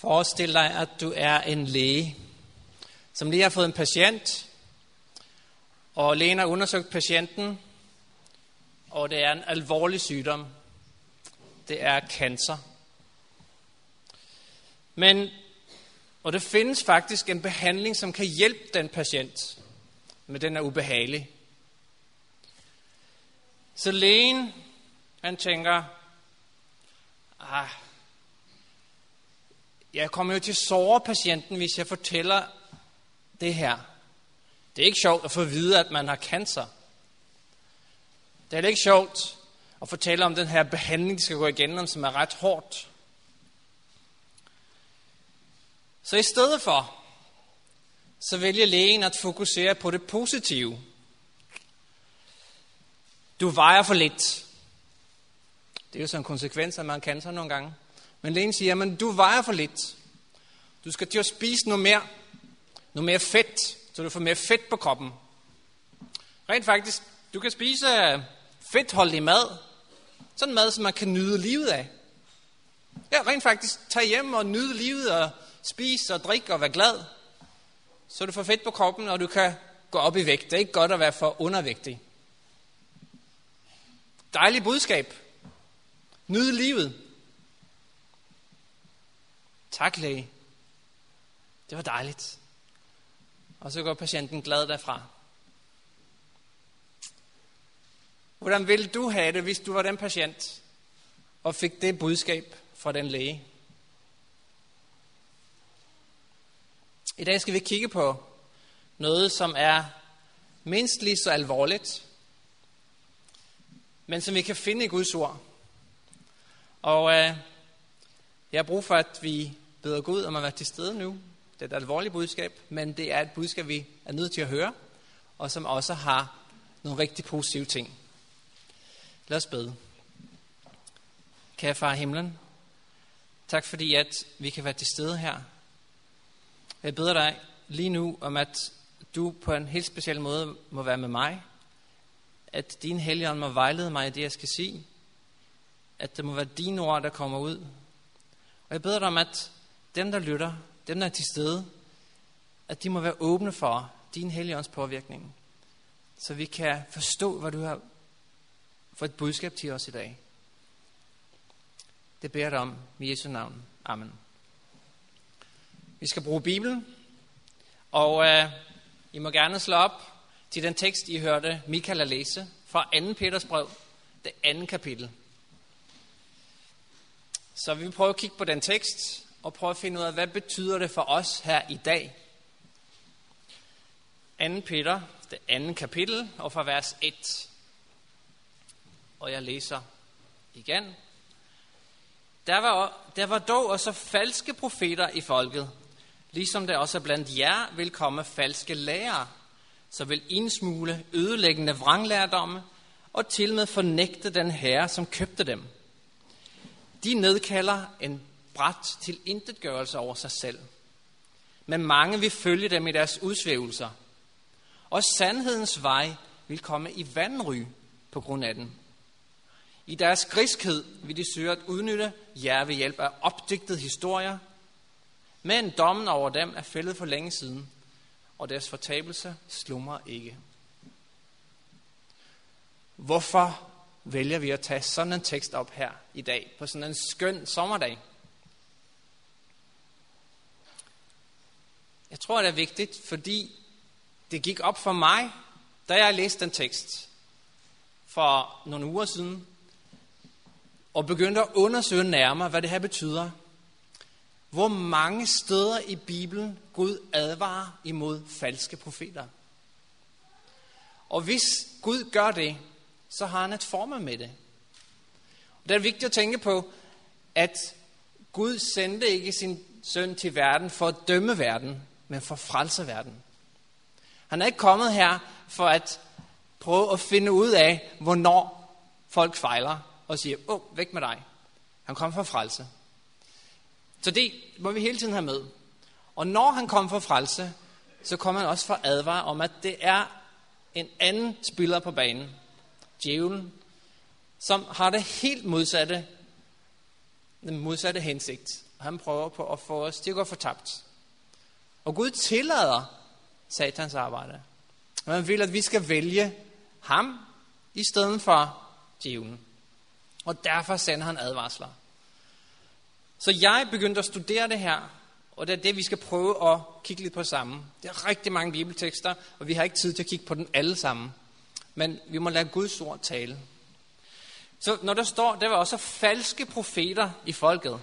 Forestil dig, at du er en læge, som lige har fået en patient, og lægen har undersøgt patienten, og det er en alvorlig sygdom. Det er cancer. Men, og det findes faktisk en behandling, som kan hjælpe den patient, men den er ubehagelig. Så lægen, han tænker, ah, jeg kommer jo til at såre patienten, hvis jeg fortæller det her. Det er ikke sjovt at få at vide, at man har cancer. Det er ikke sjovt at fortælle om den her behandling, de skal gå igennem, som er ret hårdt. Så i stedet for, så vælger lægen at fokusere på det positive. Du vejer for lidt. Det er jo sådan en konsekvens, at man kan cancer nogle gange. Men lægen siger, jamen du vejer for lidt. Du skal til at spise noget mere, noget mere fedt, så du får mere fedt på kroppen. Rent faktisk, du kan spise øh, fedtholdig mad. Sådan mad, som man kan nyde livet af. Ja, rent faktisk, tag hjem og nyde livet og spise og drikke og være glad. Så du får fedt på kroppen, og du kan gå op i vægt. Det er ikke godt at være for undervægtig. Dejlig budskab. Nyd livet. Tak, læge. Det var dejligt. Og så går patienten glad derfra. Hvordan ville du have det, hvis du var den patient, og fik det budskab fra den læge? I dag skal vi kigge på noget, som er mindst lige så alvorligt, men som vi kan finde i Guds ord. Og øh, jeg har brug for, at vi beder Gud om at være til stede nu. Det er et alvorligt budskab, men det er et budskab, vi er nødt til at høre, og som også har nogle rigtig positive ting. Lad os bede. Kære far i himlen, tak fordi, at vi kan være til stede her. Jeg beder dig lige nu om, at du på en helt speciel måde må være med mig. At din helligånd må vejlede mig i det, jeg skal sige. At det må være dine ord, der kommer ud. Og jeg beder dig om, at dem, der lytter, dem, der er til stede, at de må være åbne for din helligånds påvirkning. Så vi kan forstå, hvad du har for et budskab til os i dag. Det beder jeg dig om i Jesu navn. Amen. Vi skal bruge Bibelen, og øh, I må gerne slå op til den tekst, I hørte Michael læse fra 2. Peters brev, det andet kapitel. Så vi vil prøve at kigge på den tekst, og prøve at finde ud af, hvad betyder det for os her i dag. 2. Peter, det andet kapitel, og fra vers 1. Og jeg læser igen. Der var, der var dog også falske profeter i folket, ligesom der også blandt jer vil komme falske lærere, så vil indsmule ødelæggende vranglærdomme og til med fornægte den herre, som købte dem. De nedkalder en bræt til intetgørelse over sig selv. Men mange vil følge dem i deres udsvævelser. Og sandhedens vej vil komme i vandry på grund af den. I deres griskhed vil de søge at udnytte jer ved hjælp af opdigtede historier, men dommen over dem er fældet for længe siden, og deres fortabelse slumrer ikke. Hvorfor vælger vi at tage sådan en tekst op her i dag, på sådan en skøn sommerdag? Jeg tror, det er vigtigt, fordi det gik op for mig, da jeg læste den tekst for nogle uger siden, og begyndte at undersøge nærmere, hvad det her betyder. Hvor mange steder i Bibelen Gud advarer imod falske profeter. Og hvis Gud gør det, så har han et formål med det. Det er vigtigt at tænke på, at Gud sendte ikke sin søn til verden for at dømme verden, men for at frelse verden. Han er ikke kommet her for at prøve at finde ud af, hvornår folk fejler, og siger, åh, oh, væk med dig. Han kom for frelse. Så det må vi hele tiden have med. Og når han kom for frelse, så kom han også for advar om, at det er en anden spiller på banen, djævlen, som har det helt modsatte, den modsatte hensigt. Han prøver på at få os til at gå fortabt. Og Gud tillader satans arbejde. Og han vil, at vi skal vælge ham i stedet for djævlen. Og derfor sender han advarsler. Så jeg begyndte at studere det her, og det er det, vi skal prøve at kigge lidt på sammen. Der er rigtig mange bibeltekster, og vi har ikke tid til at kigge på den alle sammen. Men vi må lade Guds ord tale. Så når der står, der var også falske profeter i folket.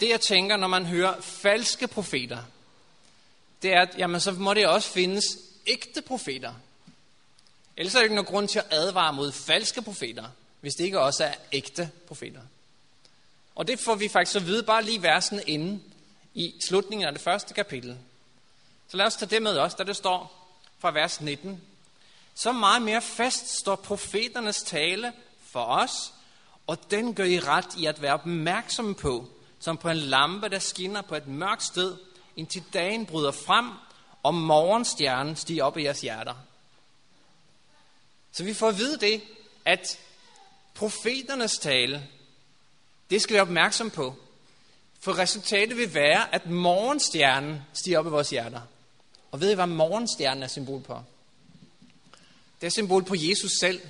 Det jeg tænker, når man hører falske profeter, det er, at jamen, så må det også findes ægte profeter. Ellers er der ikke nogen grund til at advare mod falske profeter, hvis det ikke også er ægte profeter. Og det får vi faktisk at vide bare lige versen inden i slutningen af det første kapitel. Så lad os tage det med os, der det står fra vers 19. Så meget mere fast står profeternes tale for os, og den gør I ret i at være opmærksomme på, som på en lampe, der skinner på et mørkt sted, indtil dagen bryder frem, og morgenstjernen stiger op i jeres hjerter. Så vi får at vide det, at profeternes tale, det skal vi være opmærksom på. For resultatet vil være, at morgenstjernen stiger op i vores hjerter. Og ved I, hvad morgenstjernen er symbol på? Det er symbol på Jesus selv.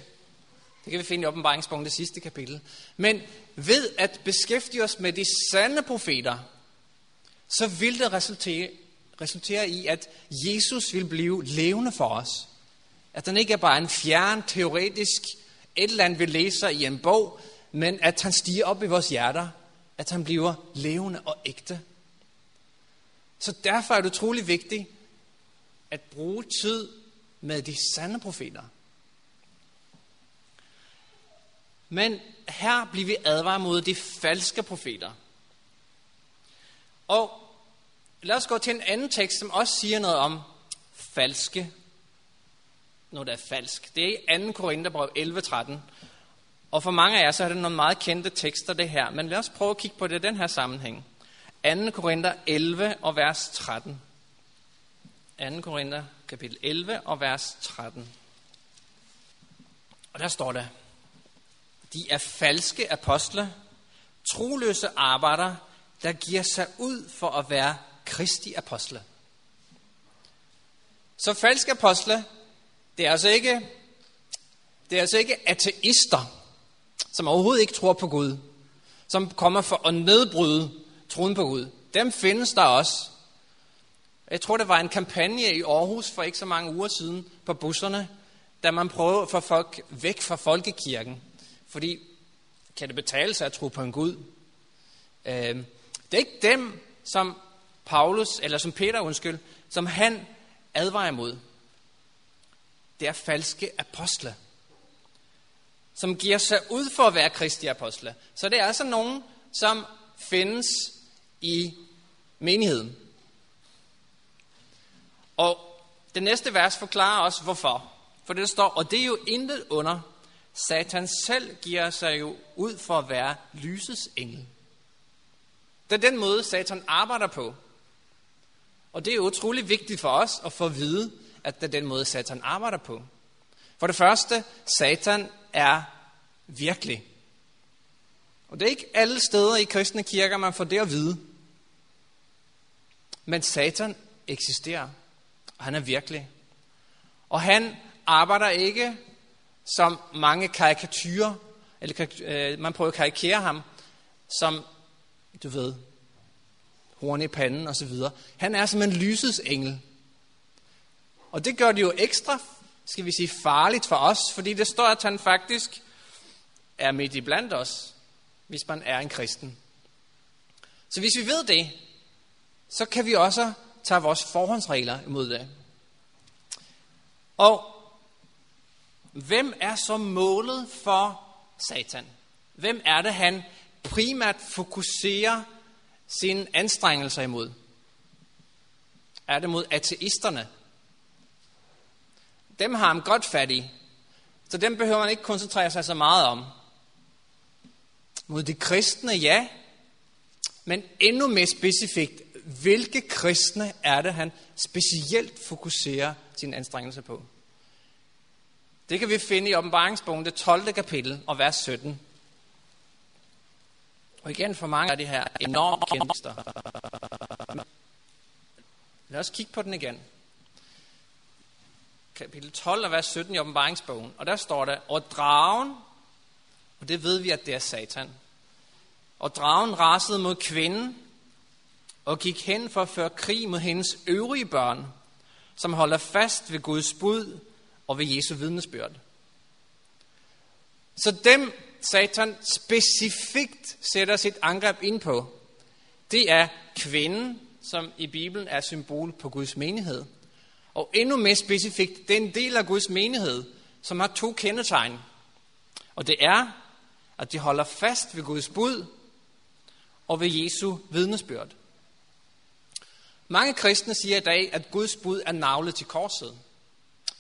Det kan vi finde i åbenbaringspunktet det sidste kapitel. Men ved at beskæftige os med de sande profeter, så vil det resultere, resultere i, at Jesus vil blive levende for os. At den ikke er bare en fjern, teoretisk, et eller andet, vi læser i en bog, men at han stiger op i vores hjerter, at han bliver levende og ægte. Så derfor er det utrolig vigtigt at bruge tid med de sande profeter. Men her bliver vi advaret mod de falske profeter. Og lad os gå til en anden tekst, som også siger noget om falske, noget der er falsk. Det er i 2. Korintherbrev 11.13. Og for mange af jer, så er det nogle meget kendte tekster, det her. Men lad os prøve at kigge på det i den her sammenhæng. 2. Korinther 11 og vers 13. 2. Korinther kapitel 11 og vers 13. Og der står der, de er falske apostle, troløse arbejdere, der giver sig ud for at være kristi apostle. Så falske apostle, det er altså ikke, det er altså ikke ateister, som overhovedet ikke tror på Gud, som kommer for at nedbryde troen på Gud. Dem findes der også. Jeg tror, det var en kampagne i Aarhus for ikke så mange uger siden på busserne, da man prøvede at få folk væk fra folkekirken. Fordi kan det betale sig at tro på en Gud? Øh, det er ikke dem, som Paulus, eller som Peter, undskyld, som han advarer imod. Det er falske apostle, som giver sig ud for at være kristi apostle. Så det er altså nogen, som findes i menigheden. Og det næste vers forklarer også hvorfor. For det står, og det er jo intet under. Satan selv giver sig jo ud for at være lysets engel. Det er den måde, Satan arbejder på. Og det er utrolig vigtigt for os at få at vide, at det er den måde, Satan arbejder på. For det første, Satan er virkelig. Og det er ikke alle steder i kristne kirker, man får det at vide. Men Satan eksisterer, og han er virkelig. Og han arbejder ikke som mange karikaturer, eller øh, man prøver at karikere ham, som, du ved, horn i panden og så videre. Han er som en lysets engel. Og det gør det jo ekstra, skal vi sige, farligt for os, fordi det står, at han faktisk er midt i blandt os, hvis man er en kristen. Så hvis vi ved det, så kan vi også tage vores forhåndsregler imod det. Og hvem er så målet for Satan? Hvem er det, han primært fokuserer sine anstrengelser imod? Er det mod ateisterne? Dem har han godt fat i, så dem behøver man ikke koncentrere sig så meget om. Mod de kristne, ja, men endnu mere specifikt, hvilke kristne er det, han specielt fokuserer sine anstrengelser på? Det kan vi finde i åbenbaringsbogen, det 12. kapitel og vers 17. Og igen for mange af de her enorme kendster. Lad os kigge på den igen. Kapitel 12 og vers 17 i åbenbaringsbogen. Og der står der, og dragen, og det ved vi, at det er Satan. Og dragen rasede mod kvinden, og gik hen for at føre krig mod hendes øvrige børn, som holder fast ved Guds bud og ved Jesu vidnesbyrd. Så dem, Satan specifikt sætter sit angreb ind på, det er kvinden, som i Bibelen er symbol på Guds menighed. Og endnu mere specifikt, den del af Guds menighed, som har to kendetegn. Og det er, at de holder fast ved Guds bud og ved Jesu vidnesbyrd. Mange kristne siger i dag, at Guds bud er navlet til korset.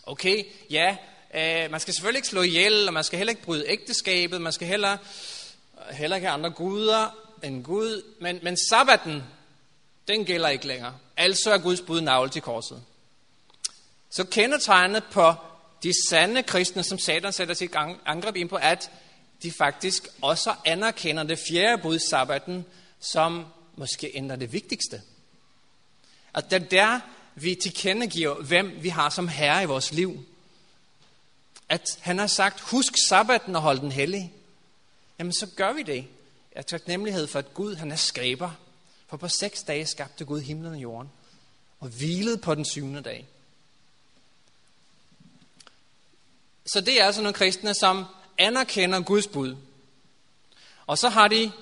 Okay, ja, øh, man skal selvfølgelig ikke slå ihjel, og man skal heller ikke bryde ægteskabet, man skal heller, øh, heller ikke have andre guder end Gud, men, men sabbaten, den gælder ikke længere. Altså er Guds bud navlet til korset. Så kendetegnet på de sande kristne, som Satan sætter sit angreb ind på, at de faktisk også anerkender det fjerde bud, sabbaten, som måske ændrer det vigtigste. At det er der, vi tilkendegiver, hvem vi har som herre i vores liv. At han har sagt, husk sabbaten og hold den hellig. Jamen så gør vi det. Jeg tager nemlighed for, at Gud han er skaber. For på seks dage skabte Gud himlen og jorden. Og hvilede på den syvende dag. Så det er altså nogle kristne, som anerkender Guds bud. Og så har de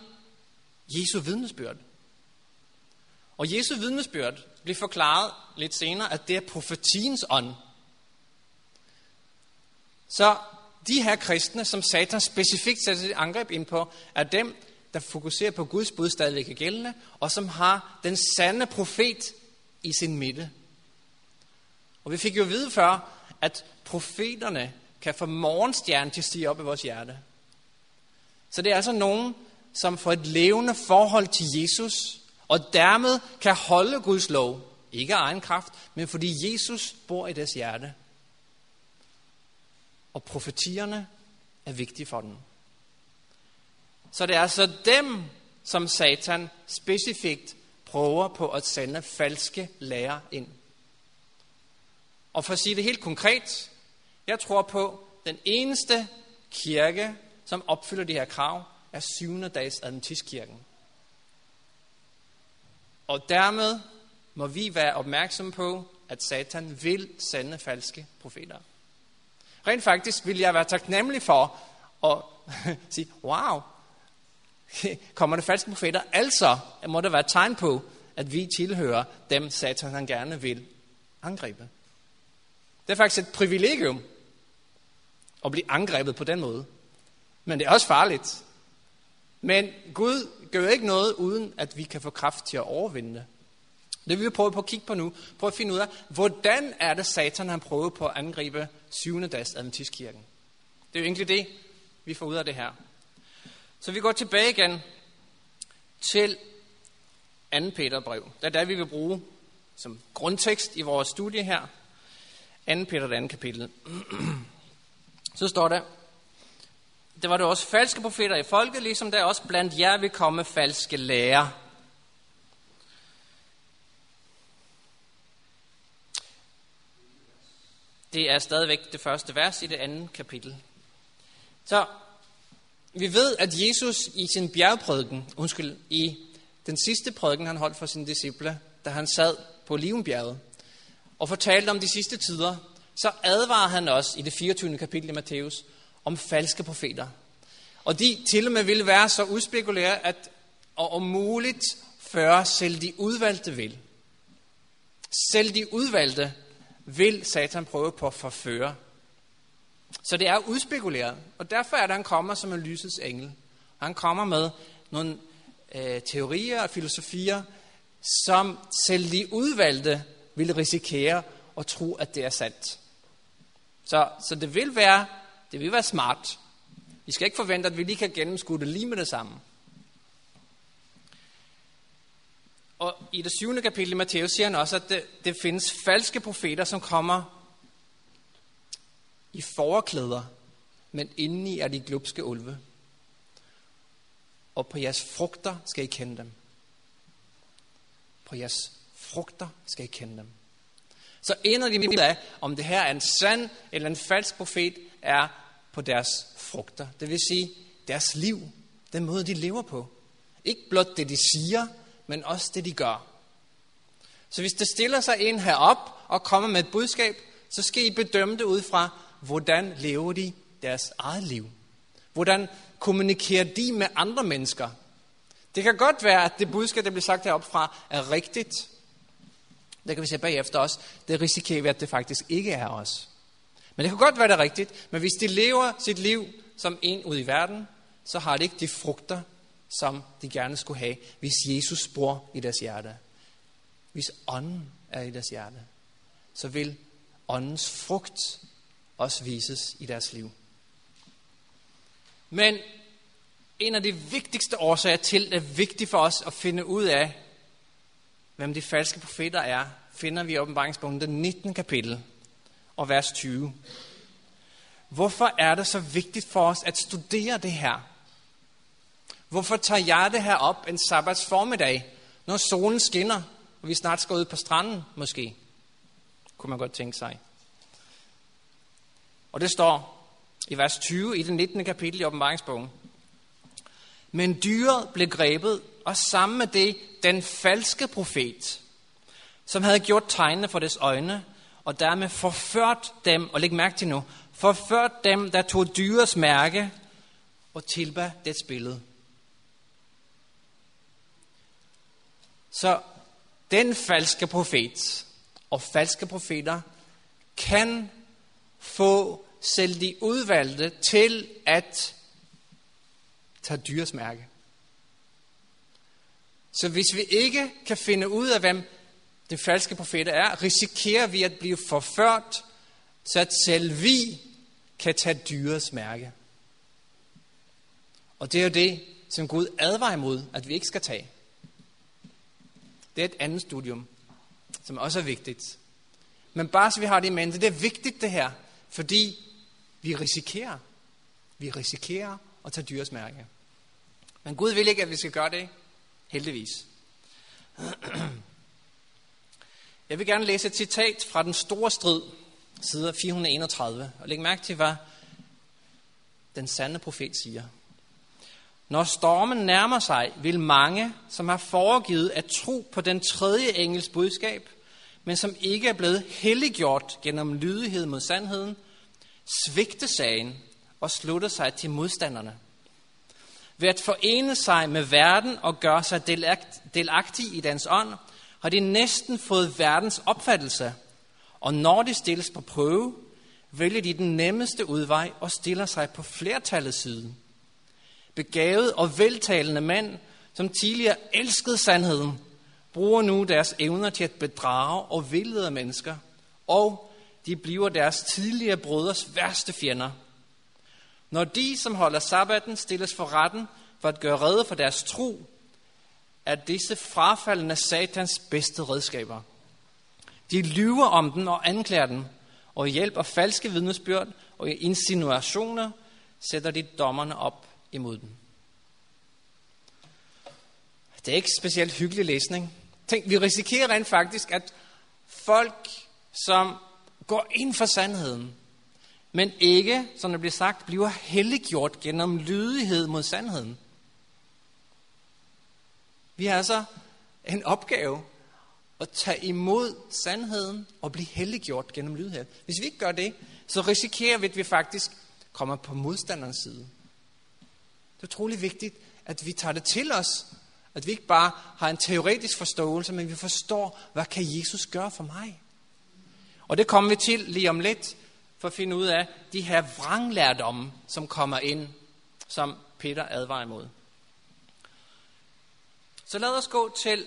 Jesu vidnesbyrd. Og Jesu vidnesbyrd blive forklaret lidt senere, at det er profetiens ånd. Så de her kristne, som Satan specifikt sætter sit angreb ind på, er dem, der fokuserer på Guds bud stadigvæk er gældende, og som har den sande profet i sin midte. Og vi fik jo at vide før, at profeterne kan få morgenstjernen til at stige op i vores hjerte. Så det er altså nogen, som får et levende forhold til Jesus, og dermed kan holde Guds lov. Ikke af egen kraft, men fordi Jesus bor i deres hjerte. Og profetierne er vigtige for dem. Så det er altså dem, som Satan specifikt prøver på at sende falske lærer ind. Og for at sige det helt konkret, jeg tror på, den eneste kirke, som opfylder de her krav, er syvende dags adventistkirken. Og dermed må vi være opmærksomme på, at Satan vil sende falske profeter. Rent faktisk vil jeg være taknemmelig for at sige, wow, kommer der falske profeter? Altså må der være et tegn på, at vi tilhører dem, Satan han gerne vil angribe. Det er faktisk et privilegium at blive angrebet på den måde. Men det er også farligt. Men Gud gør ikke noget, uden at vi kan få kraft til at overvinde det. Det vil vi prøve på at kigge på nu. prøve at finde ud af, hvordan er det satan, han prøver på at angribe syvende dags adventistkirken. Det er jo egentlig det, vi får ud af det her. Så vi går tilbage igen til 2. Peter brev. Det er der, vi vil bruge som grundtekst i vores studie her. 2. Peter, det andet kapitel. Så står der, det var det også falske profeter i folket, ligesom der også blandt jer vil komme falske lærer. Det er stadigvæk det første vers i det andet kapitel. Så vi ved, at Jesus i sin bjergprædiken, undskyld, i den sidste prædiken, han holdt for sine disciple, da han sad på Olivenbjerget, og fortalte om de sidste tider, så advarer han os i det 24. kapitel i Matthæus om falske profeter. Og de til og med ville være så uspekulære, at og om muligt før selv de udvalgte vil. Selv de udvalgte vil Satan prøve på at forføre. Så det er udspekuleret, og derfor er det, han kommer som en lysets engel. Han kommer med nogle øh, teorier og filosofier, som selv de udvalgte vil risikere at tro, at det er sandt. Så, så det, vil være, det vil være smart. Vi skal ikke forvente, at vi lige kan gennemskue det lige med det samme. Og i det syvende kapitel i Matthæus siger han også, at det, det findes falske profeter, som kommer i forklæder, men indeni er de glupske ulve. og på jeres frugter skal I kende dem. På jeres frugter skal I kende dem. Så ender af de ud af, om det her er en sand eller en falsk profet, er på deres frugter. Det vil sige deres liv, den måde de lever på. Ikke blot det de siger, men også det de gør. Så hvis der stiller sig en herop og kommer med et budskab, så skal I bedømme det ud fra, hvordan lever de deres eget liv. Hvordan kommunikerer de med andre mennesker. Det kan godt være, at det budskab, der bliver sagt heroppe fra, er rigtigt. Det kan vi se bagefter også. Det risikerer vi, at det faktisk ikke er os. Men det kan godt være, det er rigtigt. Men hvis de lever sit liv som en ud i verden, så har de ikke de frugter, som de gerne skulle have, hvis Jesus bor i deres hjerte. Hvis ånden er i deres hjerte, så vil åndens frugt også vises i deres liv. Men en af de vigtigste årsager til, at det er vigtigt for os at finde ud af, hvem de falske profeter er, finder vi i åbenbaringsbogen, den 19. kapitel og vers 20. Hvorfor er det så vigtigt for os at studere det her? Hvorfor tager jeg det her op en sabbats formiddag, når solen skinner, og vi snart skal ud på stranden måske? Kunne man godt tænke sig. Og det står i vers 20 i den 19. kapitel i åbenbaringsbogen. Men dyret blev grebet, og sammen med det den falske profet, som havde gjort tegnene for deres øjne, og dermed forført dem, og læg mærke til nu, forført dem, der tog dyrets mærke og tilbad dets billede. Så den falske profet og falske profeter kan få selv de udvalgte til at tager dyrs mærke. Så hvis vi ikke kan finde ud af, hvem den falske profet er, risikerer vi at blive forført, så at selv vi kan tage dyrets mærke. Og det er jo det, som Gud advarer imod, at vi ikke skal tage. Det er et andet studium, som også er vigtigt. Men bare så vi har det i mente, det er vigtigt det her, fordi vi risikerer, vi risikerer at tage dyrs mærke. Men Gud vil ikke, at vi skal gøre det, heldigvis. Jeg vil gerne læse et citat fra den store strid, side 431, og læg mærke til, hvad den sande profet siger. Når stormen nærmer sig, vil mange, som har foregivet at tro på den tredje engels budskab, men som ikke er blevet helliggjort gennem lydighed mod sandheden, svigte sagen og slutte sig til modstanderne. Ved at forene sig med verden og gøre sig delagtig i dens ånd, har de næsten fået verdens opfattelse. Og når de stilles på prøve, vælger de den nemmeste udvej og stiller sig på flertallets side. Begavet og veltalende mænd, som tidligere elskede sandheden, bruger nu deres evner til at bedrage og vildlede mennesker, og de bliver deres tidligere brødres værste fjender. Når de, som holder sabbaten, stilles for retten for at gøre redde for deres tro, er disse frafaldende satans bedste redskaber. De lyver om den og anklager den, og hjælper falske vidnesbyrd og insinuationer sætter de dommerne op imod den. Det er ikke specielt hyggelig læsning. Tænk, vi risikerer rent faktisk, at folk, som går ind for sandheden, men ikke, som det bliver sagt, bliver helliggjort gennem lydighed mod sandheden. Vi har altså en opgave at tage imod sandheden og blive helliggjort gennem lydighed. Hvis vi ikke gør det, så risikerer vi, at vi faktisk kommer på modstanderens side. Det er utrolig vigtigt, at vi tager det til os. At vi ikke bare har en teoretisk forståelse, men vi forstår, hvad kan Jesus gøre for mig? Og det kommer vi til lige om lidt, for at finde ud af de her vranglærdomme, som kommer ind, som Peter advarer imod. Så lad os gå til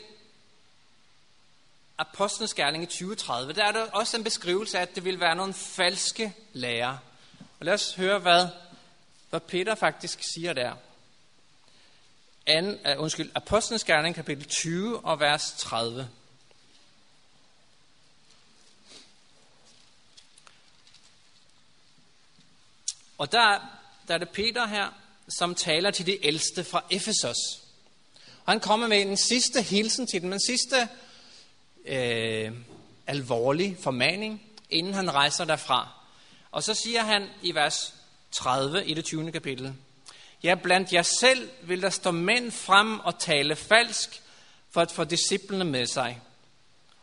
Apostlenes Gerning i 2030. Der er der også en beskrivelse af, at det vil være nogle falske lærer. Og lad os høre, hvad, hvad Peter faktisk siger der. And, uh, øh, undskyld, Apostlenes Gerning, kapitel 20 og vers 30. Og der, der er det Peter her, som taler til de ældste fra Efesos. Og han kommer med en sidste hilsen til dem, en sidste øh, alvorlig formaning, inden han rejser derfra. Og så siger han i vers 30 i det 20. kapitel, Ja, blandt jer selv vil der stå mænd frem og tale falsk, for at få disciplene med sig.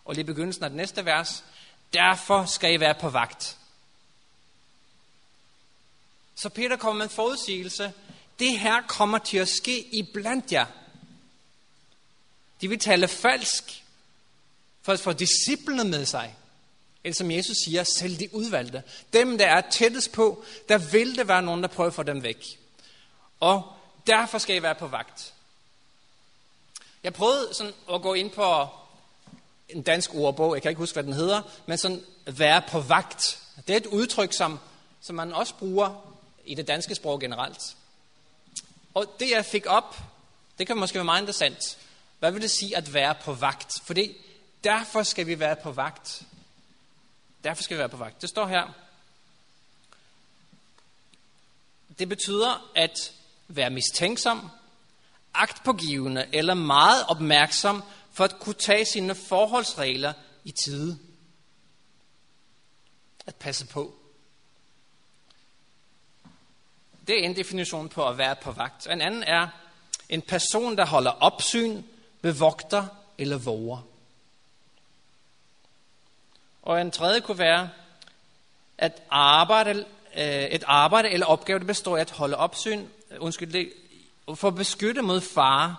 Og lige begyndelsen af det næste vers, derfor skal I være på vagt. Så Peter kommer med en forudsigelse. Det her kommer til at ske i blandt jer. De vil tale falsk, for at få disciplene med sig. Eller som Jesus siger, selv de udvalgte. Dem, der er tættest på, der vil det være nogen, der prøver at få dem væk. Og derfor skal I være på vagt. Jeg prøvede sådan at gå ind på en dansk ordbog, jeg kan ikke huske, hvad den hedder, men sådan være på vagt. Det er et udtryk, som, som man også bruger i det danske sprog generelt. Og det jeg fik op, det kan måske være meget interessant. Hvad vil det sige at være på vagt? Fordi derfor skal vi være på vagt. Derfor skal vi være på vagt. Det står her. Det betyder at være mistænksom, agtpågivende eller meget opmærksom for at kunne tage sine forholdsregler i tide. At passe på. Det er en definition på at være på vagt. En anden er en person, der holder opsyn, bevogter eller våger. Og en tredje kunne være, at arbejde, øh, et arbejde eller opgave, det består i at holde opsyn, øh, undskyld, det, for at beskytte mod fare.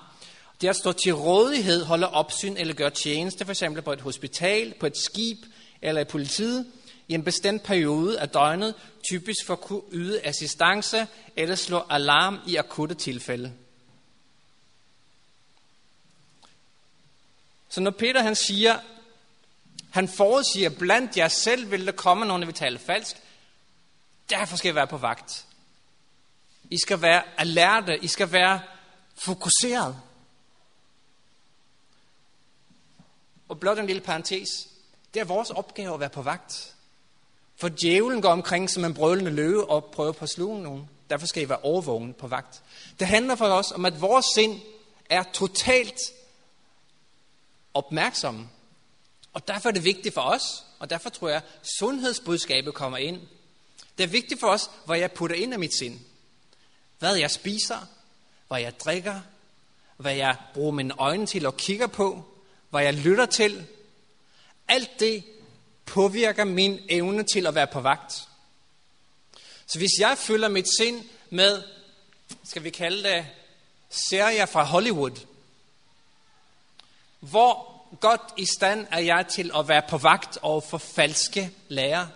Det er at stå til rådighed, holde opsyn eller gøre tjeneste, for eksempel på et hospital, på et skib eller i politiet, i en bestemt periode af døgnet, typisk for at kunne yde assistance eller slå alarm i akutte tilfælde. Så når Peter han siger, han forudsiger, blandt jer selv vil der komme nogen, der vil tale falsk, derfor skal I være på vagt. I skal være alerte, I skal være fokuseret. Og blot en lille parentes. Det er vores opgave at være på vagt. For djævlen går omkring som en brølende løve og prøver på at sluge nogen. Derfor skal I være overvågen på vagt. Det handler for os om, at vores sind er totalt opmærksomme. Og derfor er det vigtigt for os, og derfor tror jeg, at sundhedsbudskabet kommer ind. Det er vigtigt for os, hvad jeg putter ind af mit sind. Hvad jeg spiser, hvad jeg drikker, hvad jeg bruger mine øjne til og kigger på, hvad jeg lytter til. Alt det påvirker min evne til at være på vagt. Så hvis jeg fylder mit sind med, skal vi kalde det, serier fra Hollywood, hvor godt i stand er jeg til at være på vagt over for falske lærer,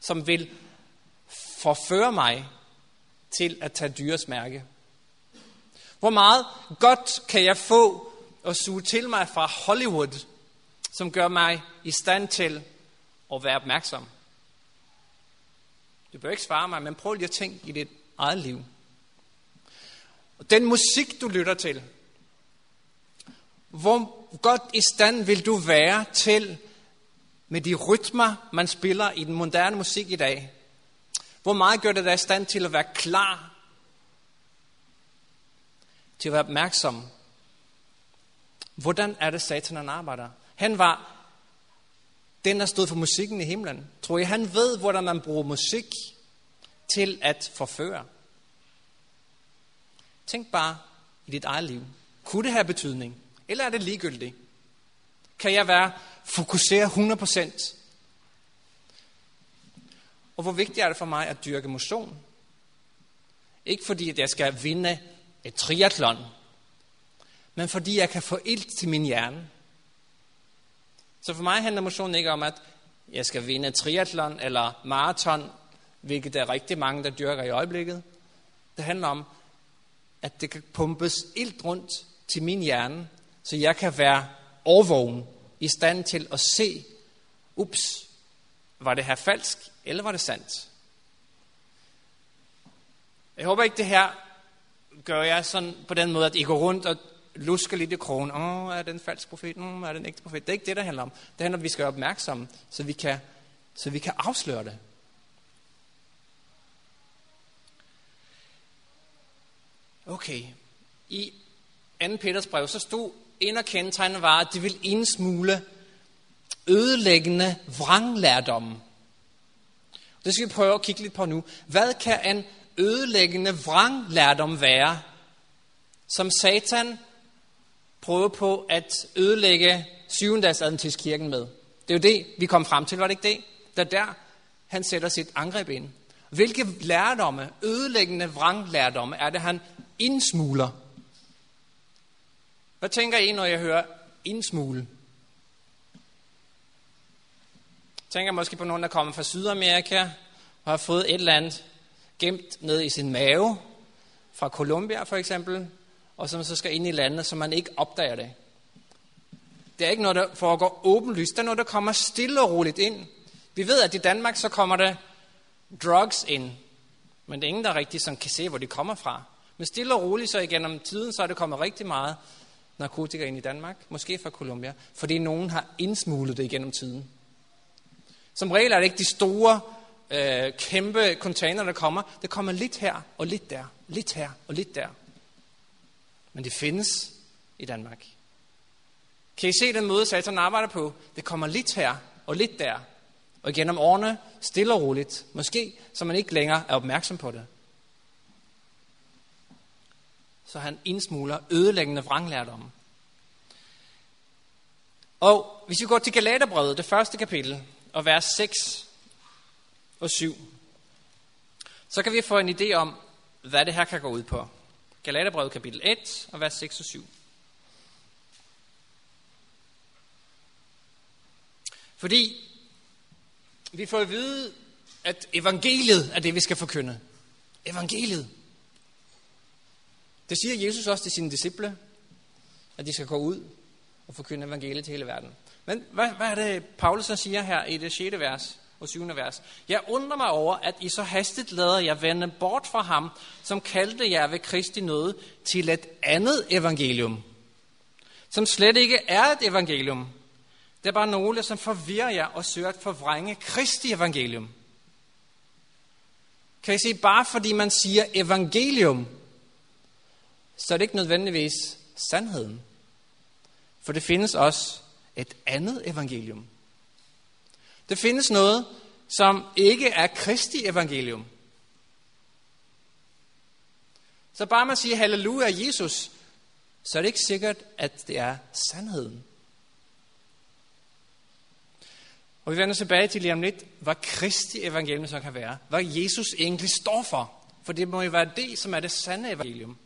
som vil forføre mig til at tage dyres mærke. Hvor meget godt kan jeg få at suge til mig fra Hollywood, som gør mig i stand til og være opmærksom? Du bør ikke svare mig, men prøv lige at tænke i dit eget liv. Og den musik, du lytter til, hvor godt i stand vil du være til med de rytmer, man spiller i den moderne musik i dag? Hvor meget gør det dig i stand til at være klar? Til at være opmærksom? Hvordan er det, satan han arbejder? Han var den, der stod for musikken i himlen. Tror I, han ved, hvordan man bruger musik til at forføre? Tænk bare i dit eget liv. Kunne det have betydning? Eller er det ligegyldigt? Kan jeg være fokuseret 100%? Og hvor vigtigt er det for mig at dyrke motion? Ikke fordi, at jeg skal vinde et triathlon, men fordi jeg kan få ild til min hjerne. Så for mig handler motion ikke om, at jeg skal vinde triathlon eller maraton, hvilket der er rigtig mange, der dyrker i øjeblikket. Det handler om, at det kan pumpes ilt rundt til min hjerne, så jeg kan være overvågen, i stand til at se, ups, var det her falsk, eller var det sandt? Jeg håber ikke, det her gør jeg sådan på den måde, at I går rundt og lusker lidt i krogen. Åh, oh, er den falsk profet? Mm, er den ægte profet? Det er ikke det, der handler om. Det handler om, at vi skal være opmærksomme, så vi kan, så vi kan afsløre det. Okay, i 2. Peters brev, så stod en af kendetegnene var, at det ville indsmule ødelæggende vranglærdom. Det skal vi prøve at kigge lidt på nu. Hvad kan en ødelæggende vranglærdom være, som Satan prøver på at ødelægge kirken med? Det er jo det, vi kom frem til, var det ikke det? Det der, han sætter sit angreb ind. Hvilke lærdomme, ødelæggende vranglærdomme, er det, han indsmuler? Hvad tænker I, når jeg hører indsmule? Tænker måske på nogen, der kommer fra Sydamerika og har fået et eller andet gemt ned i sin mave, fra Colombia for eksempel, og som så skal ind i landet, så man ikke opdager det. Det er ikke noget, der foregår åbenlyst. Det er noget, der kommer stille og roligt ind. Vi ved, at i Danmark så kommer der drugs ind, men det er ingen, der rigtig sådan kan se, hvor de kommer fra. Men stille og roligt så igennem tiden, så er det kommet rigtig meget narkotika ind i Danmark, måske fra Colombia, fordi nogen har indsmuglet det igennem tiden. Som regel er det ikke de store, øh, kæmpe container, der kommer. Det kommer lidt her og lidt der, lidt her og lidt der. Men det findes i Danmark. Kan I se den måde, Satan arbejder på? Det kommer lidt her og lidt der. Og gennem årene, stille og roligt, måske, så man ikke længere er opmærksom på det. Så han indsmuler ødelæggende vranglærdom. Og hvis vi går til Galaterbrevet, det første kapitel, og vers 6 og 7, så kan vi få en idé om, hvad det her kan gå ud på. Galaterbrevet kapitel 1 og vers 6 og 7. Fordi vi får at vide, at evangeliet er det, vi skal forkynde. Evangeliet. Det siger Jesus også til sine disciple, at de skal gå ud og forkynde evangeliet til hele verden. Men hvad, hvad er det, Paulus så siger her i det 6. vers og 7. vers? Jeg undrer mig over, at I så hastigt lader jer vende bort fra ham, som kaldte jer ved Kristi nåde, til et andet evangelium, som slet ikke er et evangelium. Det er bare nogle, som forvirrer jer og søger at forvrænge Kristi evangelium. Kan I se, bare fordi man siger evangelium, så er det ikke nødvendigvis sandheden. For det findes også et andet evangelium. Det findes noget, som ikke er Kristi evangelium. Så bare man siger halleluja Jesus, så er det ikke sikkert, at det er sandheden. Og vi vender tilbage til lige om lidt, hvad Kristi evangelium så kan være. Hvad Jesus egentlig står for. For det må jo være det, som er det sande evangelium.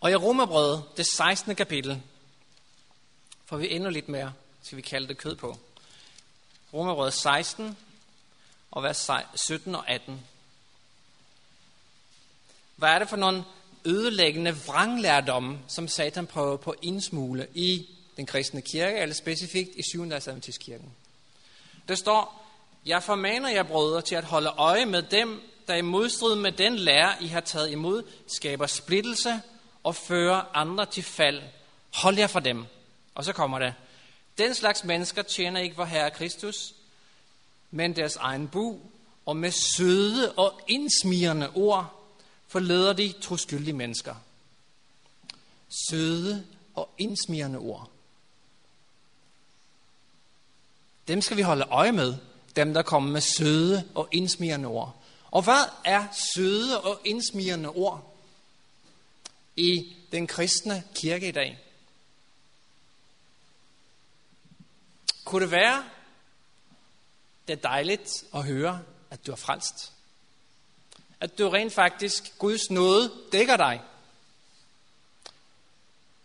Og i Romerbrevet, det 16. kapitel, får vi endnu lidt mere, skal vi kalde det kød på. Romerbrødet 16 og vers 17 og 18. Hvad er det for nogle ødelæggende vranglærdomme, som Satan prøver på at indsmule i den kristne kirke, eller specifikt i 7. kirken? Der står, jeg formaner jer brødre til at holde øje med dem, der i modstrid med den lære, I har taget imod, skaber splittelse og fører andre til fald. Hold jer fra dem. Og så kommer det. Den slags mennesker tjener ikke vor Herre Kristus, men deres egen bu, og med søde og indsmirrende ord forleder de troskyldige mennesker. Søde og indsmirrende ord. Dem skal vi holde øje med, dem der kommer med søde og indsmirrende ord. Og hvad er søde og indsmirrende ord? i den kristne kirke i dag. Kunne det være, det er dejligt at høre, at du er frelst? At du rent faktisk, Guds nåde dækker dig.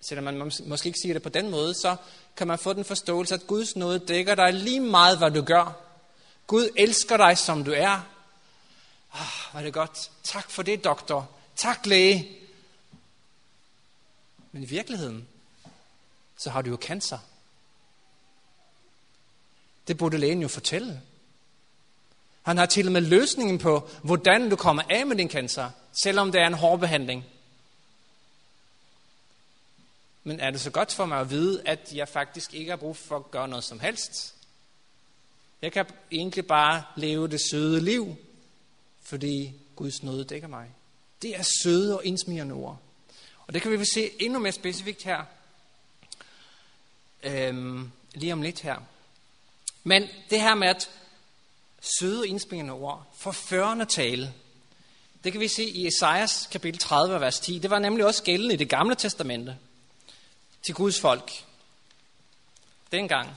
Selvom man måske ikke siger det på den måde, så kan man få den forståelse, at Guds nåde dækker dig lige meget, hvad du gør. Gud elsker dig, som du er. Ah, var det godt. Tak for det, doktor. Tak, læge. Men i virkeligheden, så har du jo cancer. Det burde lægen jo fortælle. Han har til og med løsningen på, hvordan du kommer af med din cancer, selvom det er en hård behandling. Men er det så godt for mig at vide, at jeg faktisk ikke har brug for at gøre noget som helst? Jeg kan egentlig bare leve det søde liv, fordi Guds nåde dækker mig. Det er søde og indsmirrende ord. Og det kan vi se endnu mere specifikt her. Øhm, lige om lidt her. Men det her med at søde indspringende ord, forførende tale, det kan vi se i Esajas kapitel 30, vers 10. Det var nemlig også gældende i det gamle testamente til Guds folk. Dengang.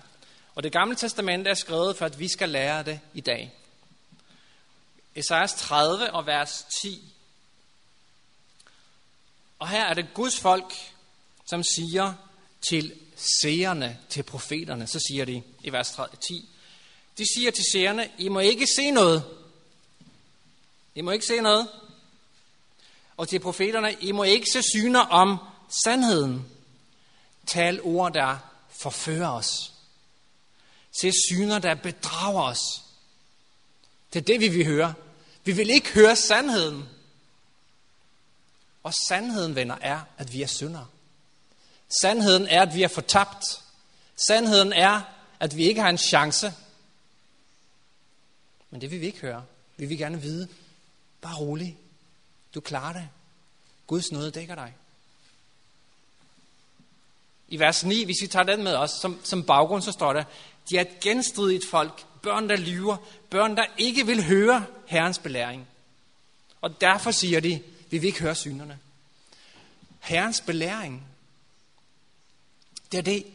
Og det gamle testamente er skrevet for, at vi skal lære det i dag. Esajas 30 og vers 10. Og her er det Guds folk, som siger til seerne, til profeterne, så siger de i vers 10, de siger til seerne, I må ikke se noget. I må ikke se noget. Og til profeterne, I må ikke se syner om sandheden. Tal ord, der forfører os. Se syner, der bedrager os. Det er det, vi vil høre. Vi vil ikke høre sandheden. Og sandheden, venner, er, at vi er syndere. Sandheden er, at vi er fortabt. Sandheden er, at vi ikke har en chance. Men det vil vi ikke høre. Vi vil gerne vide, bare rolig. Du klarer det. Guds nåde dækker dig. I vers 9, hvis vi tager den med os, som, som baggrund, så står der, de er et genstridigt folk, børn, der lyver, børn, der ikke vil høre Herrens belæring. Og derfor siger de, vi vil ikke høre synerne. Herrens belæring, det er det,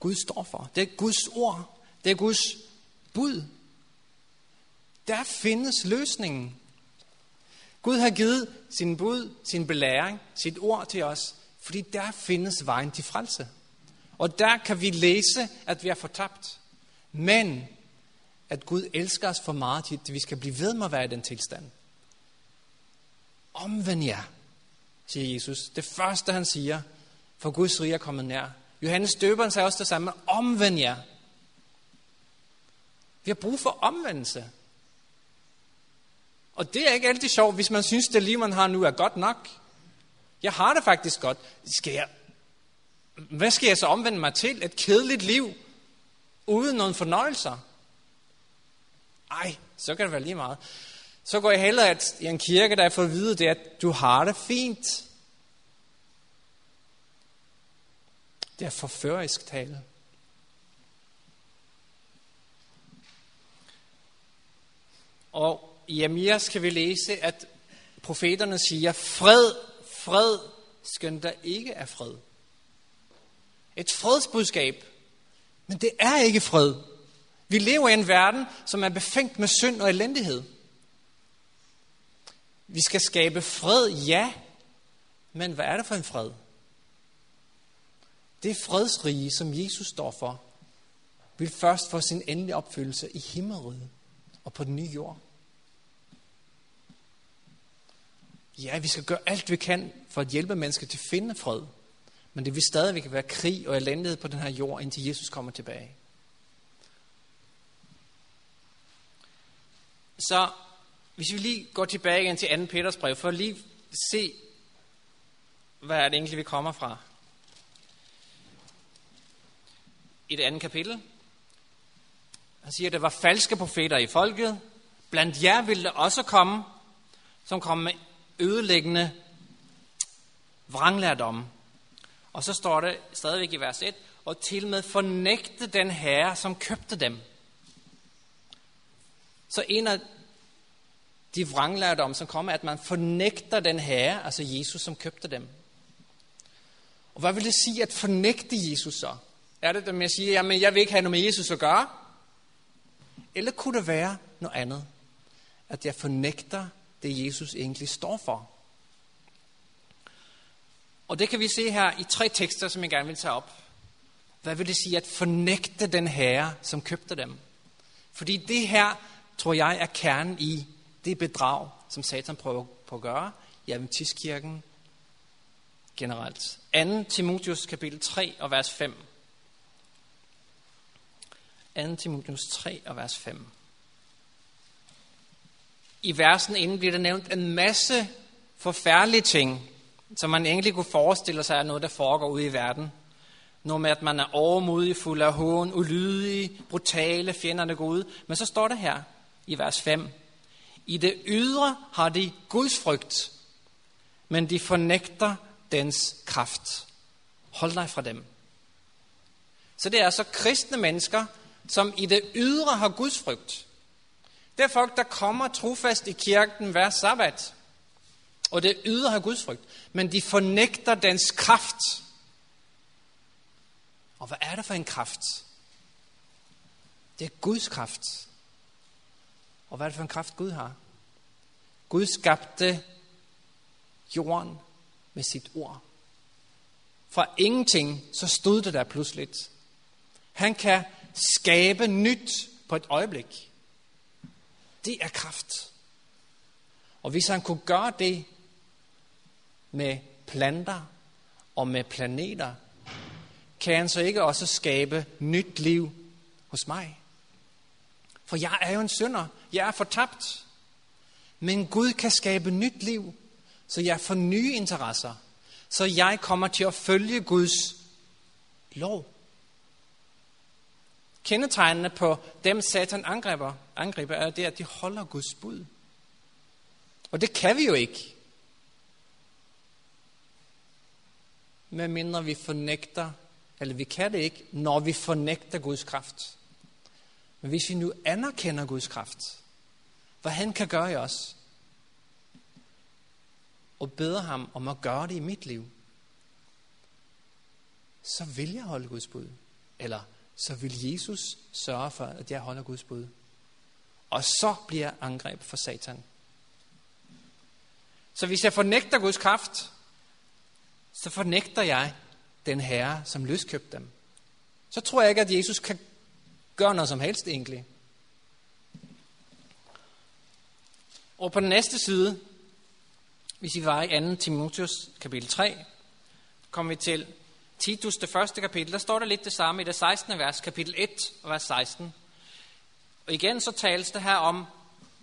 Gud står for. Det er Guds ord. Det er Guds bud. Der findes løsningen. Gud har givet sin bud, sin belæring, sit ord til os, fordi der findes vejen til frelse. Og der kan vi læse, at vi er fortabt. Men at Gud elsker os for meget til, at vi skal blive ved med at være i den tilstand. Omvend jer, siger Jesus. Det første, han siger, for Guds rige er kommet nær. Johannes døberen sagde også det samme. Omvend jer. Vi har brug for omvendelse. Og det er ikke altid sjovt, hvis man synes, det liv, man har nu, er godt nok. Jeg har det faktisk godt. Skal jeg, hvad skal jeg så omvende mig til? Et kedeligt liv uden nogen fornøjelser? Ej, så kan det være lige meget. Så går jeg hellere at, i en kirke, der er fået at vide, det, at du har det fint. Det er forførisk tale. Og i Amias kan vi læse, at profeterne siger, fred, fred, skønt der ikke er fred. Et fredsbudskab, men det er ikke fred. Vi lever i en verden, som er befængt med synd og elendighed. Vi skal skabe fred, ja, men hvad er det for en fred? Det fredsrige, som Jesus står for, vil først få sin endelige opfyldelse i himmeriget og på den nye jord. Ja, vi skal gøre alt, vi kan for at hjælpe mennesker til at finde fred. Men det vil stadigvæk være krig og elendighed på den her jord, indtil Jesus kommer tilbage. Så hvis vi lige går tilbage igen til 2. Peters brev, for at lige se, hvad er det egentlig, vi kommer fra. I det andet kapitel. Han siger, at der var falske profeter i folket. Blandt jer ville der også komme, som kom med ødelæggende vranglærdom. Og så står det stadigvæk i vers 1, og til med fornægte den herre, som købte dem. Så en af de vranglærdom, som kommer, at man fornægter den herre, altså Jesus, som købte dem. Og hvad vil det sige at fornægte Jesus så? Er det, dem, jeg siger, jamen jeg vil ikke have noget med Jesus at gøre? Eller kunne det være noget andet? At jeg fornægter det, Jesus egentlig står for. Og det kan vi se her i tre tekster, som jeg gerne vil tage op. Hvad vil det sige at fornægte den herre, som købte dem? Fordi det her, tror jeg, er kernen i det bedrag, som Satan prøver på at gøre i Adventistkirken generelt. 2. Timotius kapitel 3 og vers 5. 2. Timotheus 3 og vers 5 i versen inden bliver der nævnt en masse forfærdelige ting, som man egentlig kunne forestille sig er noget, der foregår ude i verden. Noget med, at man er overmodig, fuld af hån, ulydig, brutale, fjenderne går ud. Men så står det her i vers 5. I det ydre har de Guds frygt, men de fornægter dens kraft. Hold dig fra dem. Så det er altså kristne mennesker, som i det ydre har Guds frygt. Det er folk, der kommer trofast i kirken hver sabbat. Og det ydre har Guds frygt. Men de fornægter dens kraft. Og hvad er det for en kraft? Det er Guds kraft. Og hvad er det for en kraft, Gud har? Gud skabte jorden med sit ord. Fra ingenting, så stod det der pludseligt. Han kan skabe nyt på et øjeblik. Det er kraft. Og hvis han kunne gøre det med planter og med planeter, kan han så ikke også skabe nyt liv hos mig? For jeg er jo en synder. Jeg er fortabt. Men Gud kan skabe nyt liv, så jeg får nye interesser. Så jeg kommer til at følge Guds lov. Kendetegnene på dem, Satan angriber, angriber er det, at de holder Guds bud. Og det kan vi jo ikke. Med mindre vi fornægter, eller vi kan det ikke, når vi fornægter Guds kraft. Men hvis vi nu anerkender Guds kraft, hvad han kan gøre i os, og beder ham om at gøre det i mit liv, så vil jeg holde Guds bud. Eller så vil Jesus sørge for, at jeg holder Guds bud. Og så bliver jeg angreb for Satan. Så hvis jeg fornægter Guds kraft, så fornægter jeg den herre, som løskøbte dem. Så tror jeg ikke, at Jesus kan gøre noget som helst egentlig. Og på den næste side, hvis vi var i 2. Timotheus kapitel 3, kommer vi til Titus, det første kapitel, der står der lidt det samme i det 16. vers, kapitel 1 og vers 16. Og igen så tales det her om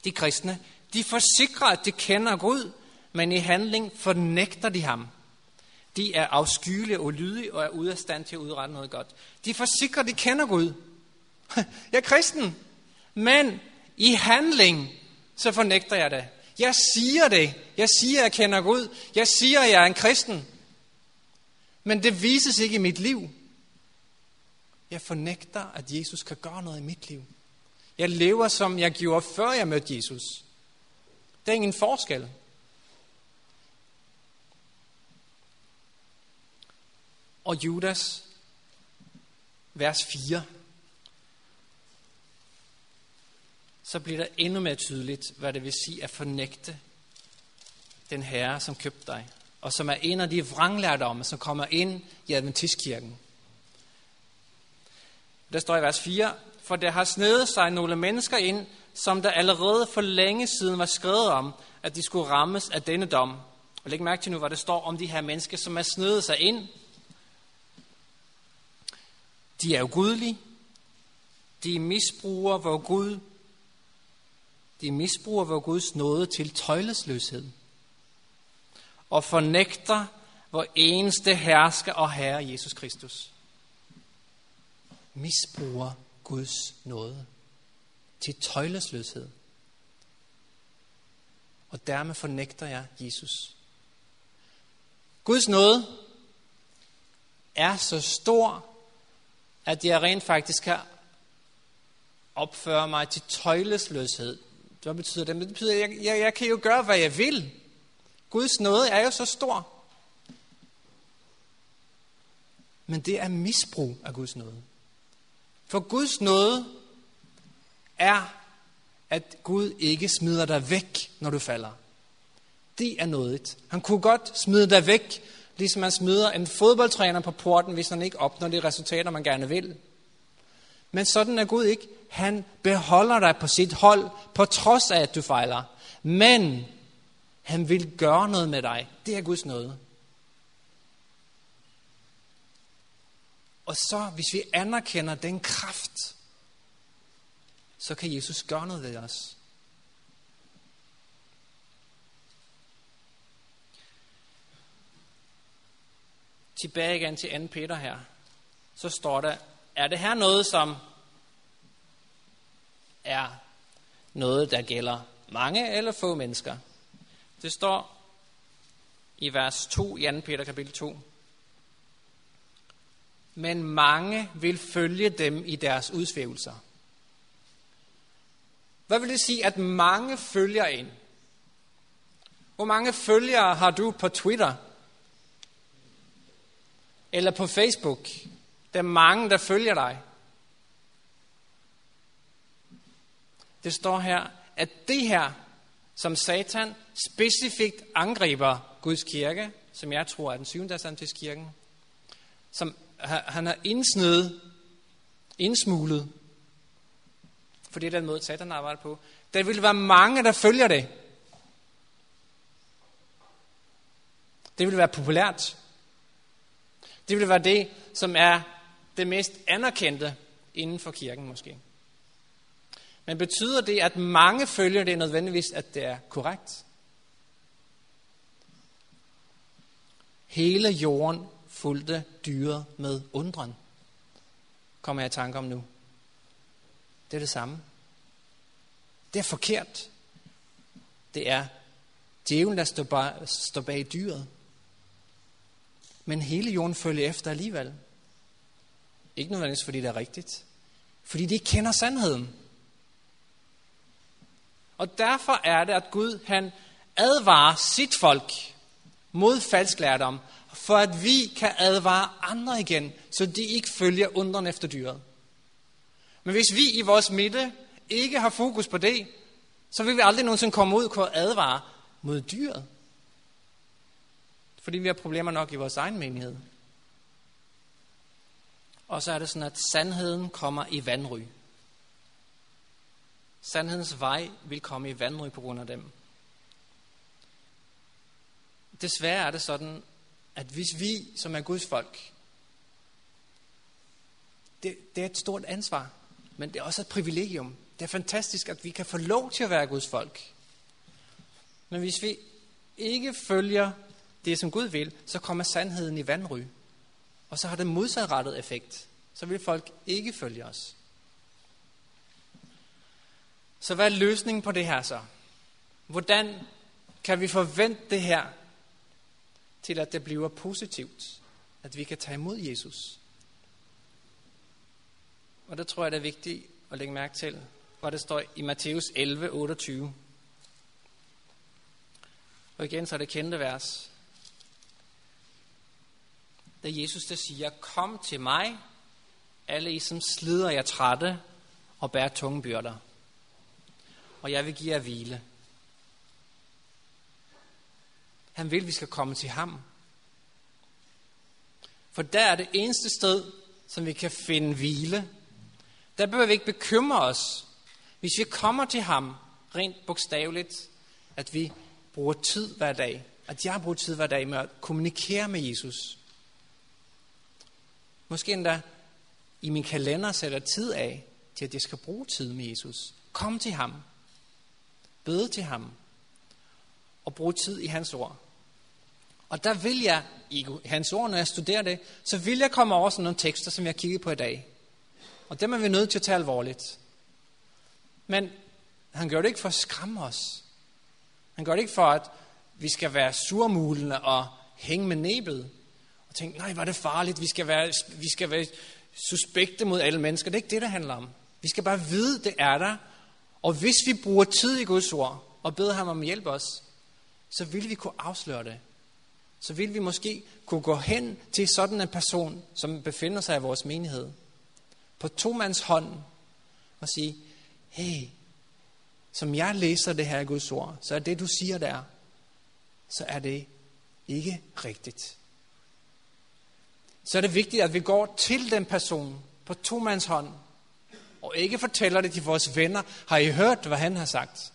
de kristne. De forsikrer, at de kender Gud, men i handling fornægter de ham. De er afskyelige og lydige og er ude af stand til at udrette noget godt. De forsikrer, at de kender Gud. Jeg er kristen, men i handling, så fornægter jeg det. Jeg siger det. Jeg siger, at jeg kender Gud. Jeg siger, at jeg er en kristen. Men det vises ikke i mit liv. Jeg fornægter, at Jesus kan gøre noget i mit liv. Jeg lever, som jeg gjorde, før jeg mødte Jesus. Det er ingen forskel. Og Judas, vers 4, så bliver det endnu mere tydeligt, hvad det vil sige at fornægte den herre, som købte dig og som er en af de vranglærdomme, som kommer ind i Adventistkirken. Der står i vers 4, for der har snedet sig nogle mennesker ind, som der allerede for længe siden var skrevet om, at de skulle rammes af denne dom. Og læg mærke til nu, hvad der står om de her mennesker, som er snedet sig ind. De er jo gudelige. De misbruger hvor Gud. De misbruger hvor Guds nåde til tøjlesløshed og fornægter vor eneste hersker og herre Jesus Kristus. Misbruger Guds nåde til tøjlesløshed. Og dermed fornægter jeg Jesus. Guds nåde er så stor, at jeg rent faktisk kan opføre mig til tøjlesløshed. Hvad betyder det? Det betyder, at jeg, jeg, jeg kan jo gøre, hvad jeg vil. Guds nåde er jo så stor. Men det er misbrug af Guds nåde. For Guds nåde er, at Gud ikke smider dig væk, når du falder. Det er nådigt. Han kunne godt smide dig væk, ligesom man smider en fodboldtræner på porten, hvis han ikke opnår de resultater, man gerne vil. Men sådan er Gud ikke. Han beholder dig på sit hold, på trods af, at du fejler. Men han vil gøre noget med dig. Det er Guds nåde. Og så, hvis vi anerkender den kraft, så kan Jesus gøre noget ved os. Tilbage igen til 2. Peter her. Så står der, er det her noget, som er noget, der gælder mange eller få mennesker. Det står i vers 2 i 2. Peter kapitel 2. Men mange vil følge dem i deres udsvævelser. Hvad vil det sige, at mange følger en? Hvor mange følgere har du på Twitter? Eller på Facebook? Der er mange, der følger dig. Det står her, at det her, som Satan specifikt angriber Guds kirke, som jeg tror er den syvende kirken, som han har indsnedet, indsmuglet, for det er den måde, Satan arbejder på. Der vil være mange, der følger det. Det vil være populært. Det vil være det, som er det mest anerkendte inden for kirken måske. Men betyder det, at mange følger det nødvendigvis, at det er korrekt? Hele jorden fulgte dyret med undren, kommer jeg i tanke om nu. Det er det samme. Det er forkert. Det er djævlen, der står bag, står bag dyret. Men hele jorden følger efter alligevel. Ikke nødvendigvis, fordi det er rigtigt. Fordi de ikke kender sandheden. Og derfor er det, at Gud han advarer sit folk mod falsk lærdom, for at vi kan advare andre igen, så de ikke følger undren efter dyret. Men hvis vi i vores midte ikke har fokus på det, så vil vi aldrig nogensinde komme ud og advare mod dyret. Fordi vi har problemer nok i vores egen menighed. Og så er det sådan, at sandheden kommer i vandry. Sandhedens vej vil komme i vandry på grund af dem. Desværre er det sådan, at hvis vi, som er Guds folk, det, det er et stort ansvar, men det er også et privilegium. Det er fantastisk, at vi kan få lov til at være Guds folk. Men hvis vi ikke følger det, som Gud vil, så kommer sandheden i vandry. Og så har det modsatrettet effekt. Så vil folk ikke følge os. Så hvad er løsningen på det her så? Hvordan kan vi forvente det her til, at det bliver positivt? At vi kan tage imod Jesus? Og der tror jeg, det er vigtigt at lægge mærke til, hvor det står i Matthæus 11, 28. Og igen så er det kendte vers. Da Jesus der siger, kom til mig, alle I som slider jer trætte og bærer tunge byrder, og jeg vil give jer hvile. Han vil, at vi skal komme til ham. For der er det eneste sted, som vi kan finde hvile. Der behøver vi ikke bekymre os, hvis vi kommer til ham, rent bogstaveligt, at vi bruger tid hver dag, at jeg bruger tid hver dag med at kommunikere med Jesus. Måske endda i min kalender sætter tid af til, at jeg skal bruge tid med Jesus. Kom til ham. Bede til ham. Og bruge tid i hans ord. Og der vil jeg, i hans ord, når jeg studerer det, så vil jeg komme over sådan nogle tekster, som jeg kigger på i dag. Og dem er vi nødt til at tage alvorligt. Men han gør det ikke for at skræmme os. Han gør det ikke for, at vi skal være surmulende og hænge med næbet. Og tænke, nej, var det farligt, vi skal, være, vi skal være suspekte mod alle mennesker. Det er ikke det, det handler om. Vi skal bare vide, det er der. Og hvis vi bruger tid i Guds ord, og beder ham om at hjælpe os, så vil vi kunne afsløre det. Så vil vi måske kunne gå hen til sådan en person, som befinder sig i vores menighed, på to mands hånd, og sige, hey, som jeg læser det her i Guds ord, så er det, du siger der, så er det ikke rigtigt. Så er det vigtigt, at vi går til den person på to mands hånd, og ikke fortæller det til vores venner. Har I hørt, hvad han har sagt?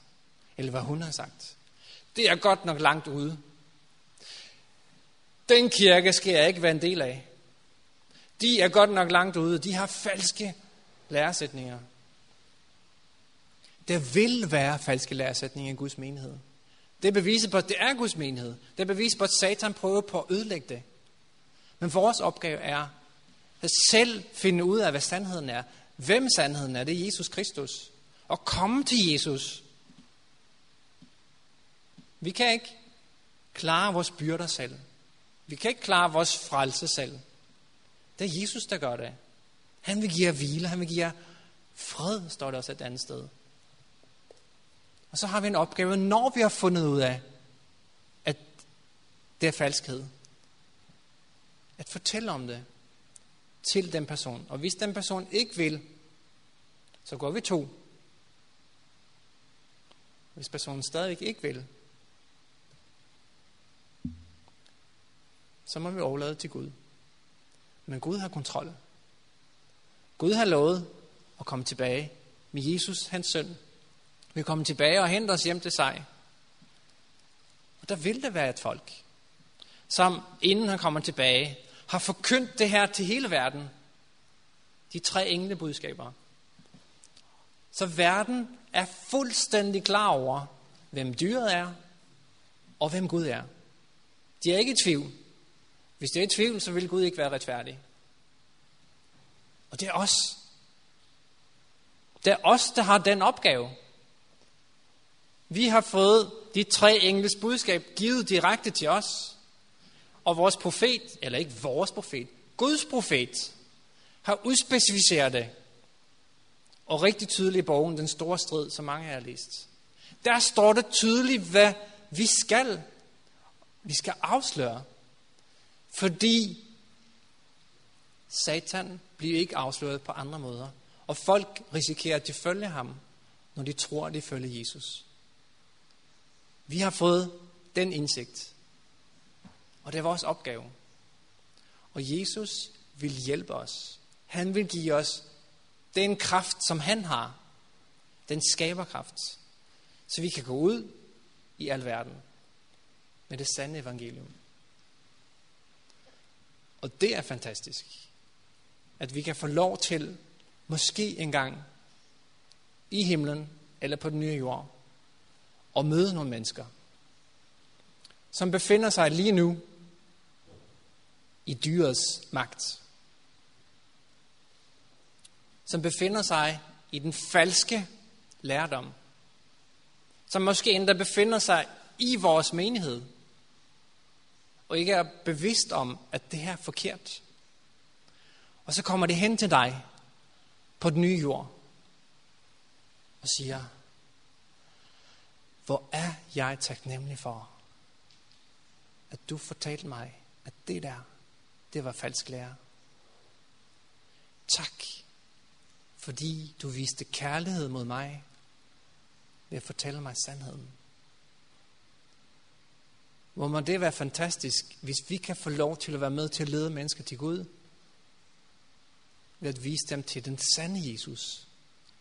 Eller hvad hun har sagt? Det er godt nok langt ude. Den kirke skal jeg ikke være en del af. De er godt nok langt ude. De har falske læresætninger. Der vil være falske læresætninger i Guds menighed. Det er beviset på, at det er Guds menighed. Det er beviset på, at Satan prøver på at ødelægge det. Men vores opgave er at selv finde ud af, hvad sandheden er. Hvem sandheden er? Det er Jesus Kristus. Og komme til Jesus. Vi kan ikke klare vores byrder selv. Vi kan ikke klare vores frelse selv. Det er Jesus, der gør det. Han vil give jer hvile, han vil give jer fred, står der også et andet sted. Og så har vi en opgave, når vi har fundet ud af, at det er falskhed. At fortælle om det til den person. Og hvis den person ikke vil, så går vi to. Hvis personen stadigvæk ikke vil, så må vi overlade til Gud. Men Gud har kontrol. Gud har lovet at komme tilbage med Jesus, hans søn. Vi kommer tilbage og henter os hjem til sig. Og der vil der være et folk, som inden han kommer tilbage, har forkyndt det her til hele verden. De tre engle budskaber. Så verden er fuldstændig klar over, hvem dyret er, og hvem Gud er. De er ikke i tvivl. Hvis det er i tvivl, så vil Gud ikke være retfærdig. Og det er os. Det er os, der har den opgave. Vi har fået de tre engles budskab givet direkte til os. Og vores profet, eller ikke vores profet, Guds profet, har udspecificeret det. Og rigtig tydeligt i bogen, Den Store Strid, som mange har læst. Der står det tydeligt, hvad vi skal. Vi skal afsløre. Fordi Satan bliver ikke afsløret på andre måder. Og folk risikerer, at de følger ham, når de tror, at de følger Jesus. Vi har fået den indsigt. Og det er vores opgave. Og Jesus vil hjælpe os. Han vil give os den kraft, som han har. Den skaberkraft. Så vi kan gå ud i al verden med det sande evangelium. Og det er fantastisk, at vi kan få lov til, måske engang i himlen eller på den nye jord, at møde nogle mennesker, som befinder sig lige nu i dyrets magt. Som befinder sig i den falske lærdom. Som måske endda befinder sig i vores menighed. Og ikke er bevidst om, at det her er forkert. Og så kommer det hen til dig på den nye jord og siger, hvor er jeg taknemmelig for, at du fortalte mig, at det der, det var falsk lære. Tak, fordi du viste kærlighed mod mig ved at fortælle mig sandheden. Hvor må det være fantastisk, hvis vi kan få lov til at være med til at lede mennesker til Gud, ved at vise dem til den sande Jesus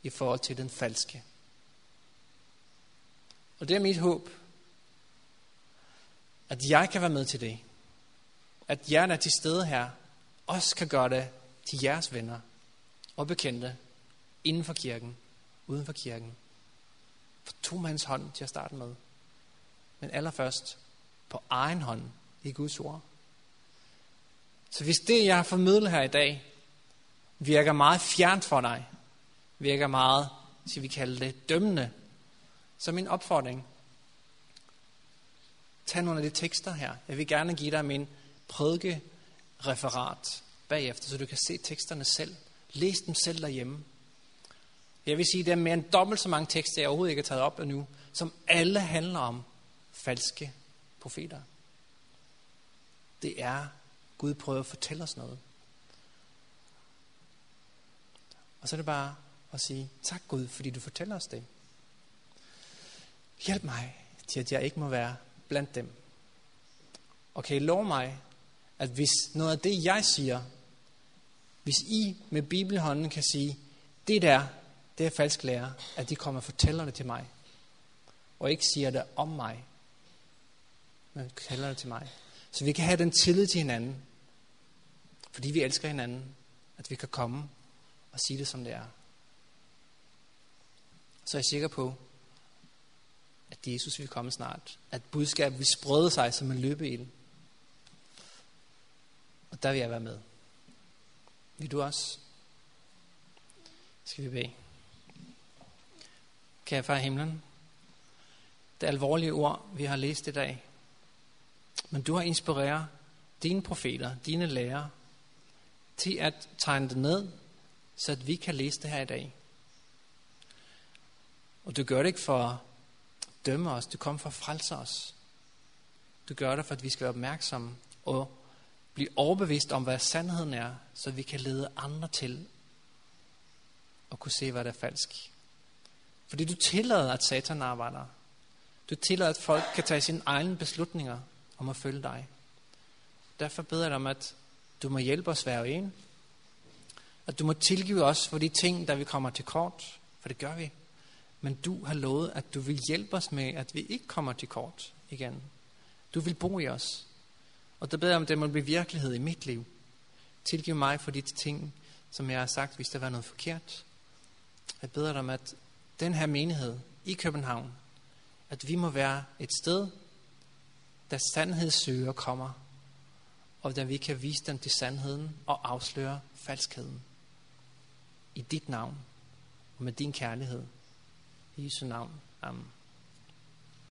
i forhold til den falske. Og det er mit håb, at jeg kan være med til det. At jer, der er til stede her, også kan gøre det til jeres venner og bekendte inden for kirken, uden for kirken. For to mands hånd til at starte med. Men allerførst på egen hånd i Guds ord. Så hvis det, jeg har formidlet her i dag, virker meget fjernt for dig, virker meget, skal vi kalde det, dømmende, så min opfordring, tag nogle af de tekster her. Jeg vil gerne give dig min prædike referat bagefter, så du kan se teksterne selv. Læs dem selv derhjemme. Jeg vil sige, at der er mere end dobbelt så mange tekster, jeg overhovedet ikke har taget op endnu, som alle handler om falske profeter. Det er, Gud prøver at fortælle os noget. Og så er det bare at sige, tak Gud, fordi du fortæller os det. Hjælp mig til, at jeg ikke må være blandt dem. Og kan I love mig, at hvis noget af det, jeg siger, hvis I med bibelhånden kan sige, det der, det er falsk lærer, at de kommer og fortæller det til mig, og ikke siger det om mig, men fortæller det til mig. Så vi kan have den tillid til hinanden, fordi vi elsker hinanden, at vi kan komme og sige det, som det er. Så er jeg sikker på, at Jesus vil komme snart. At budskabet vil sprede sig som en løbeild. Og der vil jeg være med. Vil du også? Skal vi bede? Kære far i himlen, det alvorlige ord, vi har læst i dag. Men du har inspireret dine profeter, dine lærere, til at tegne det ned, så at vi kan læse det her i dag. Og du gør det ikke for at dømme os, du kommer for at frelse os. Du gør det for, at vi skal være opmærksomme og blive overbevist om, hvad sandheden er, så vi kan lede andre til at kunne se, hvad der er falsk. Fordi du tillader, at satan arbejder. Du tillader, at folk kan tage sine egne beslutninger om at følge dig. Derfor beder jeg dig om, at du må hjælpe os hver en. At du må tilgive os for de ting, der vi kommer til kort. For det gør vi. Men du har lovet, at du vil hjælpe os med, at vi ikke kommer til kort igen. Du vil bo i os. Og det beder jeg om, det må blive virkelighed i mit liv. Tilgiv mig for de ting, som jeg har sagt, hvis der var noget forkert. Jeg beder dig om, at den her menighed i København, at vi må være et sted, der sandhedssøger kommer, og der vi kan vise dem til sandheden og afsløre falskheden. I dit navn og med din kærlighed. I Jesu navn. Amen.